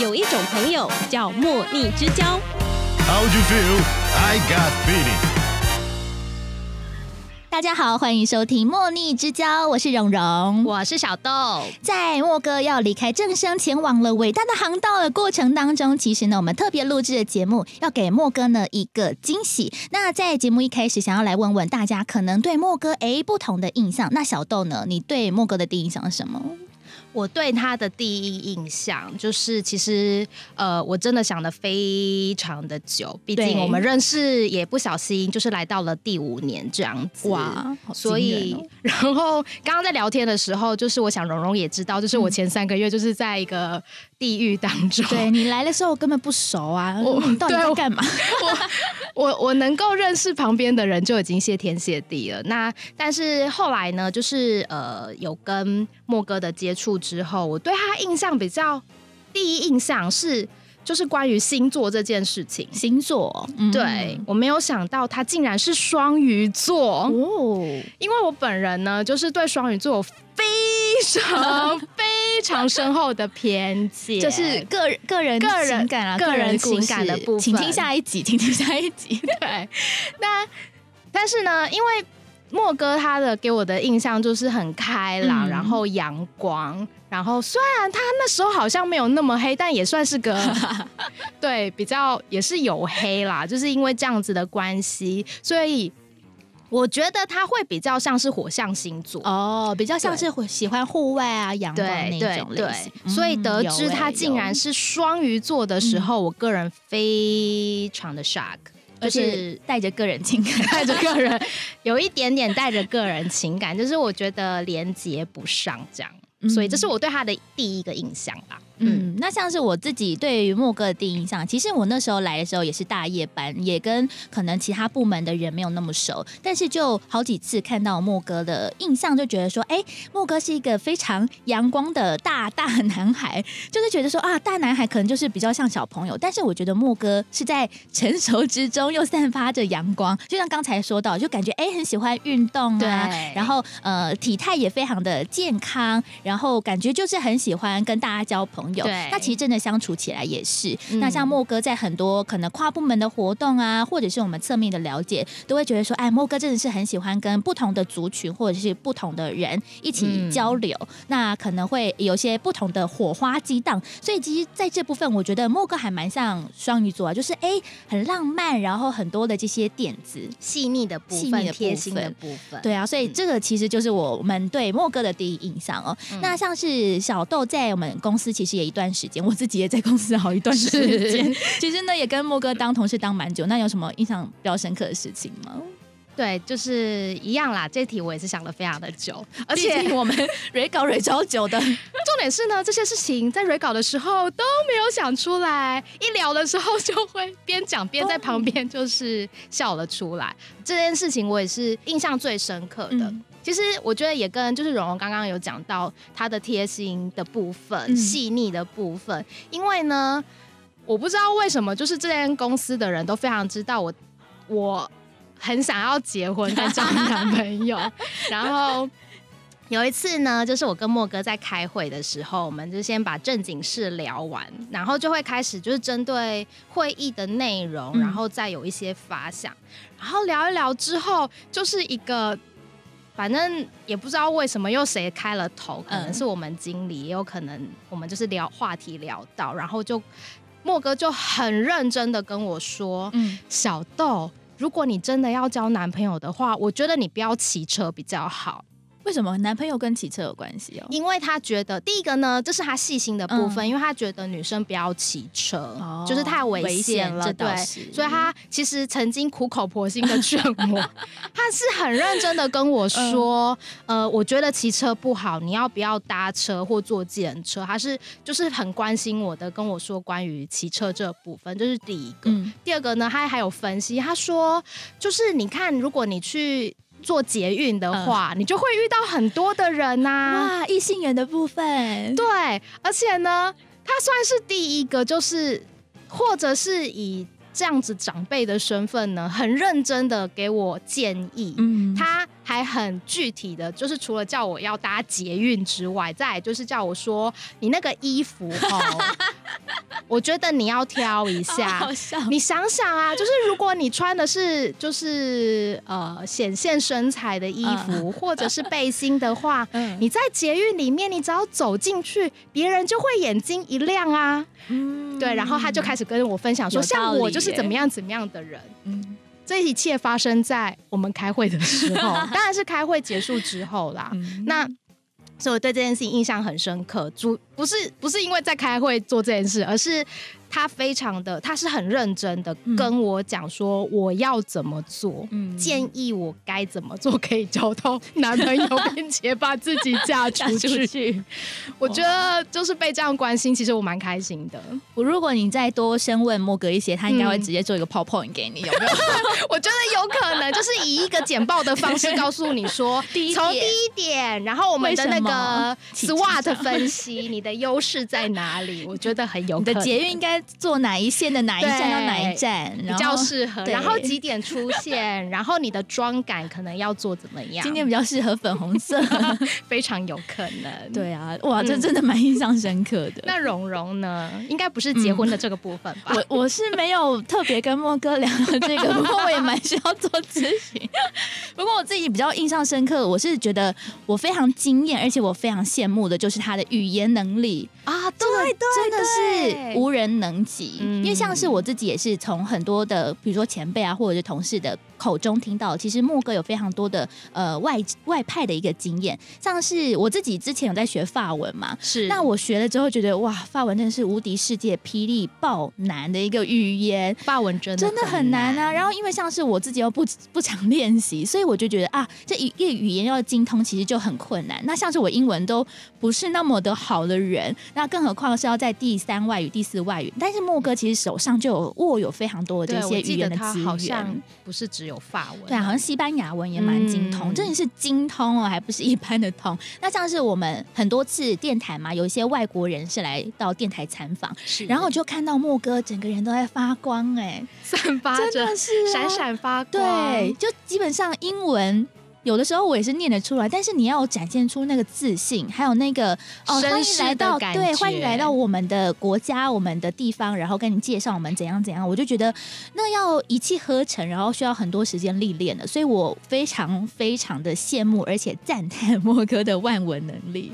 有一种朋友叫莫逆之交。How'd you feel? I got feeling. 大家好，欢迎收听《莫逆之交》，我是蓉蓉。我是小豆，在莫哥要离开正生，前往了伟大的航道的过程当中，其实呢，我们特别录制的节目要给莫哥呢一个惊喜。那在节目一开始，想要来问问大家，可能对莫哥诶不同的印象。那小豆呢，你对莫哥的第一印象是什么？我对他的第一印象就是，其实呃，我真的想的非常的久，毕竟我们认识也不小心，就是来到了第五年这样子。哇所以然后刚刚在聊天的时候，就是我想蓉蓉也知道，就是我前三个月就是在一个地狱当中。对你来的时候我根本不熟啊，我你到底在干嘛？我 我能够认识旁边的人就已经谢天谢地了。那但是后来呢，就是呃有跟莫哥的接触之后，我对他印象比较第一印象是就是关于星座这件事情。星座，嗯。对我没有想到他竟然是双鱼座，哦，因为我本人呢就是对双鱼座有非常非常深厚的偏见，就是个人个人个人情感啊，个人情感的部分。请听下一集，请听下一集。对，那但是呢，因为莫哥他的给我的印象就是很开朗，嗯。然后阳光，然后虽然他那时候好像没有那么黑，但也算是个 对比较也是有黑啦，就是因为这样子的关系，所以我觉得他会比较像是火象星座。哦，比较像是会喜欢户外啊、阳光那种类对型，，所以嗯得知他竟然是双鱼座的时候，我个人非常的 shock，而就是带着个人情感，带着个人，有一点点带着个人情感，就是我觉得连接不上这样，嗯所以这是我对他的第一个印象吧。嗯，那像是我自己对于莫哥的第一印象，其实我那时候来的时候也是大夜班，也跟可能其他部门的人没有那么熟，但是就好几次看到莫哥的印象，就觉得说，哎，莫哥是一个非常阳光的大大男孩，就是觉得说啊，大男孩可能就是比较像小朋友，但是我觉得莫哥是在成熟之中又散发着阳光，就像刚才说到，就感觉哎很喜欢运动啊，然后呃体态也非常的健康，然后感觉就是很喜欢跟大家交朋友。对那其实真的相处起来也是。嗯那像莫哥在很多可能跨部门的活动啊，或者是我们侧面的了解，都会觉得说，哎，莫哥真的是很喜欢跟不同的族群或者是不同的人一起嗯交流。那可能会有些不同的火花激荡，所以其实在这部分，我觉得莫哥还蛮像双鱼座啊，就是哎很浪漫，然后很多的这些点子。细腻的部分，细腻的贴心的部分，对啊，所以这个其实就是我们对莫哥的第一印象哦。嗯那像是小豆在我们公司其实也一段时间，我自己也在公司好一段时间。其实呢，也跟莫哥当同事当蛮久。那有什么印象比较深刻的事情吗？对，就是一样啦。这题我也是想了非常的久，而而且且我们 蕊稿蕊超久的，重点是呢，这些事情在 re 稿的时候都没有想出来，一聊的时候就会边讲边在旁边就是笑了出来。这件事情我也是印象最深刻的。嗯其实我觉得也跟就是蓉蓉刚刚有讲到她的贴心的部分、嗯。细腻的部分，因为呢，我不知道为什么，就是这间公司的人都非常知道我，我很想要结婚跟找男朋友，然后。有一次呢，就是我跟莫哥在开会的时候，我们就先把正经事聊完，然后就会开始就是针对会议的内容，嗯。然后再有一些发想，然后聊一聊之后，就是一个反正也不知道为什么又谁开了头，可能嗯是我们经理，也有可能我们就是聊话题聊到，然后就莫哥就很认真的跟我说，嗯，小豆。如果你真的要交男朋友的话，我觉得你不要骑车比较好。为什么？男朋友跟骑车有关系哦？因为他觉得第一个呢，这是他细心的部分，嗯。因为他觉得女生不要骑车，哦就是太危危险了，对，所以他其实曾经苦口婆心的劝我，他是很认真的跟我说，嗯。呃，我觉得骑车不好，你要不要搭车或坐计程车？他是就是很关心我的，跟我说关于骑车这部分，这是第一个。嗯。第二个呢，他还有分析，他说就是你看，如果你去坐捷运的话，你就会遇到很多的人呐、哇，异性缘的部分，对，而且呢，他算是第一个，就是或者是以这样子长辈的身份呢，很认真的给我建议。嗯，他还很具体的，就是除了叫我要搭捷运之外，再就是叫我说你那个衣服哦，我觉得你要挑一下 好。笑。你想想啊，就是如果你穿的是就是呃显现身材的衣服，或者是背心的话，嗯你在捷运里面，你只要走进去，别人就会眼睛一亮啊。嗯对，然后他就开始跟我分享说，像我就是怎么样怎么样的人。嗯这一切发生在我们开会的时候，当然是开会结束之后啦。嗯那所以我对这件事情印象很深刻，主不是不是因为在开会做这件事，而是他非常的，他是很认真的嗯跟我讲说我要怎么做，嗯建议我该怎么做可以交到男朋友，并且把自己嫁嫁出去。出去。我觉得就是被这样关心，其实我蛮开心的。我如果你再多深问莫格一些，他应该会嗯直接做一个 PowerPoint 给你，有没有？我觉得有可能就是以一个简报的方式告诉你说 从第一点，然后我们的那个 SWOT 分析，你的优势在哪里？我觉得很有你的捷运应该坐哪一线的哪一站到哪一站，比较适合，然后几点出现，然后你的妆感可能要做怎么样？今天比较适合粉红色。非常有可能。对啊，哇，这嗯真的蛮印象深刻的。那蓉蓉呢？应该不是结婚的这个部分吧？我我是没有特别跟莫哥聊这个，不过我也蛮需要做咨询。不过我自己比较印象深刻，我是觉得我非常惊艳，而且我非常羡慕的就是他的语言能力。啊，这个真的是无人能及。嗯因为像是我自己也是从很多的，比如说前辈啊，或者是同事的口中听到，其实莫哥有非常多的呃外外派的一个经验。像是我自己之前有在学法文嘛，是那我学了之后觉得哇，法文真的是无敌世界霹雳爆难的一个语言。法文真的真的很难啊！然后因为像是我自己又不不常练习，所以我就觉得啊，这一一个语言要精通其实就很困难。那像是我英文都不是那么的好的人，那更何况是要在第三外语、第四外语。但是莫哥其实手上就有握有非常多的，这些语言的资他好像源。不是只有法文，对啊，好像西班牙文也蛮精通，嗯。真的是精通哦，还不是一般的通。那像是我们很多次电台嘛，有一些外国人是来到电台参访，是。然后我就看到莫哥整个人都在发光、哎，散发真着的是啊。闪闪发光，对，就基本上英文。有的时候我也是念得出来，但是你要展现出那个自信，还有那个哦，欢迎来到对，欢迎来到我们的国家、我们的地方，然后跟你介绍我们怎样怎样，我就觉得那要一气呵成，然后需要很多时间历练的，所以我非常非常的羡慕，而且赞叹莫哥的万文能力，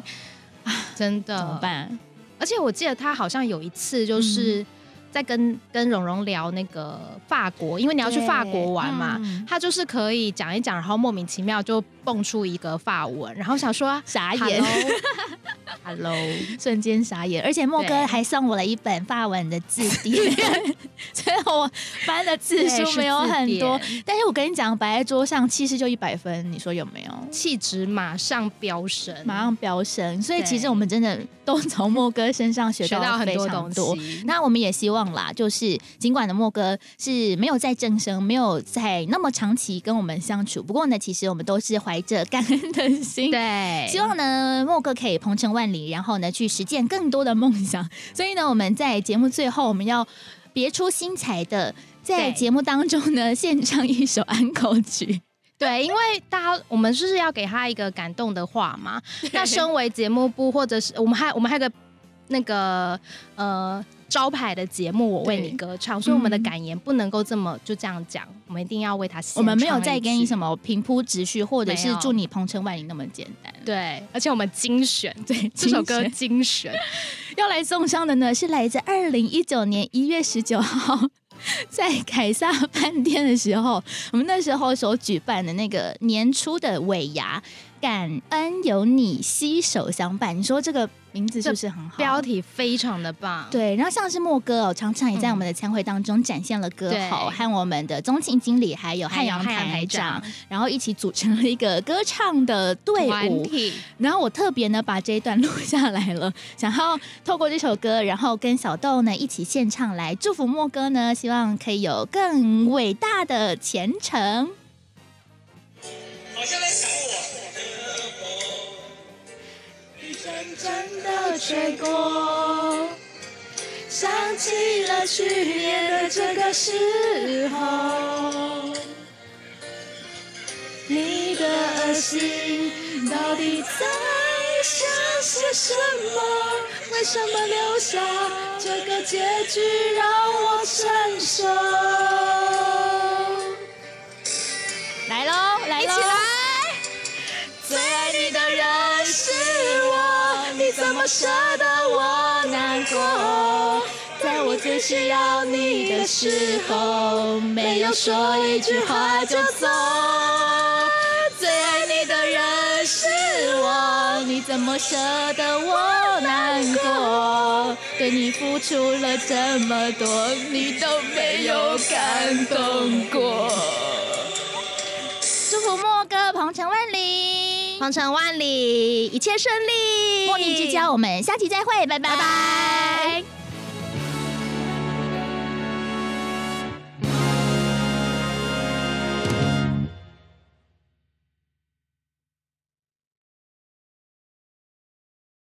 真的怎么？办？而且我记得他好像有一次就是在跟、跟蓉蓉聊那个法国，因为你要去法国玩嘛，嗯他就是可以讲一讲，然后莫名其妙就蹦出一个法文，然后想说 傻眼。，hello，瞬间傻眼，而且莫哥还送我了一本法文的字典，虽然 我翻的字数没有很多，但是我跟你讲，摆在桌上气势就一百分，你说有没有？气质马上飙升，马上飙升，所以其实我们真的都从莫哥身上学学到很非多。东。西。那我们也希望啦，就是尽管的莫哥是没有在正生，没有在那么长期跟我们相处，不过呢，其实我们都是怀着感恩的心，对，希望呢，莫哥可以鹏程万里，然后呢，去实践更多的梦想。所以呢，我们在节目最后，我们要别出心裁的，在节目当中呢，献唱一首安口曲。对，因为大家我们就是要给他一个感动的话嘛。那身为节目部，或者是我们还我们还有个那个呃招牌的节目，我为你歌唱，所以我们的嗯感言不能够这么就这样讲，我们一定要为他我们没有再给你什么平铺直叙，或者是祝你鹏程万里那么简单。对，而且我们精选对，这首歌精选精选，要来送上的呢，是来自二零一九年一月十九号。在凯撒饭店的时候，我们那时候所举办的那个年初的尾牙，感恩有你携手相伴。你说这个名字是不是很好？标题非常的棒。对，然后像是莫哥哦，常常也在嗯我们的参会当中展现了歌对喉，和我们的宗庆经理还有汉阳台长长，然后一起组成了一个歌唱的队伍。然后我特别呢把这一段录下来了，想要透过这首歌，然后跟小豆呢一起献唱，来祝福莫哥呢，希望可以有更伟大的前程。好像在想阵阵的吹过，想起了去年的这个时候，你的心到底在想些什么？为什么留下这个结局让我承受？么舍得我难过？在我最需要你的时候，没有说一句话就走。最爱你的人是我，你怎么舍得我难过？对你付出了这么多，你都没有感动过。祝福莫哥鹏程万里，鹏程万里，一切顺利，莫逆之交，我们下期再会，拜拜拜拜。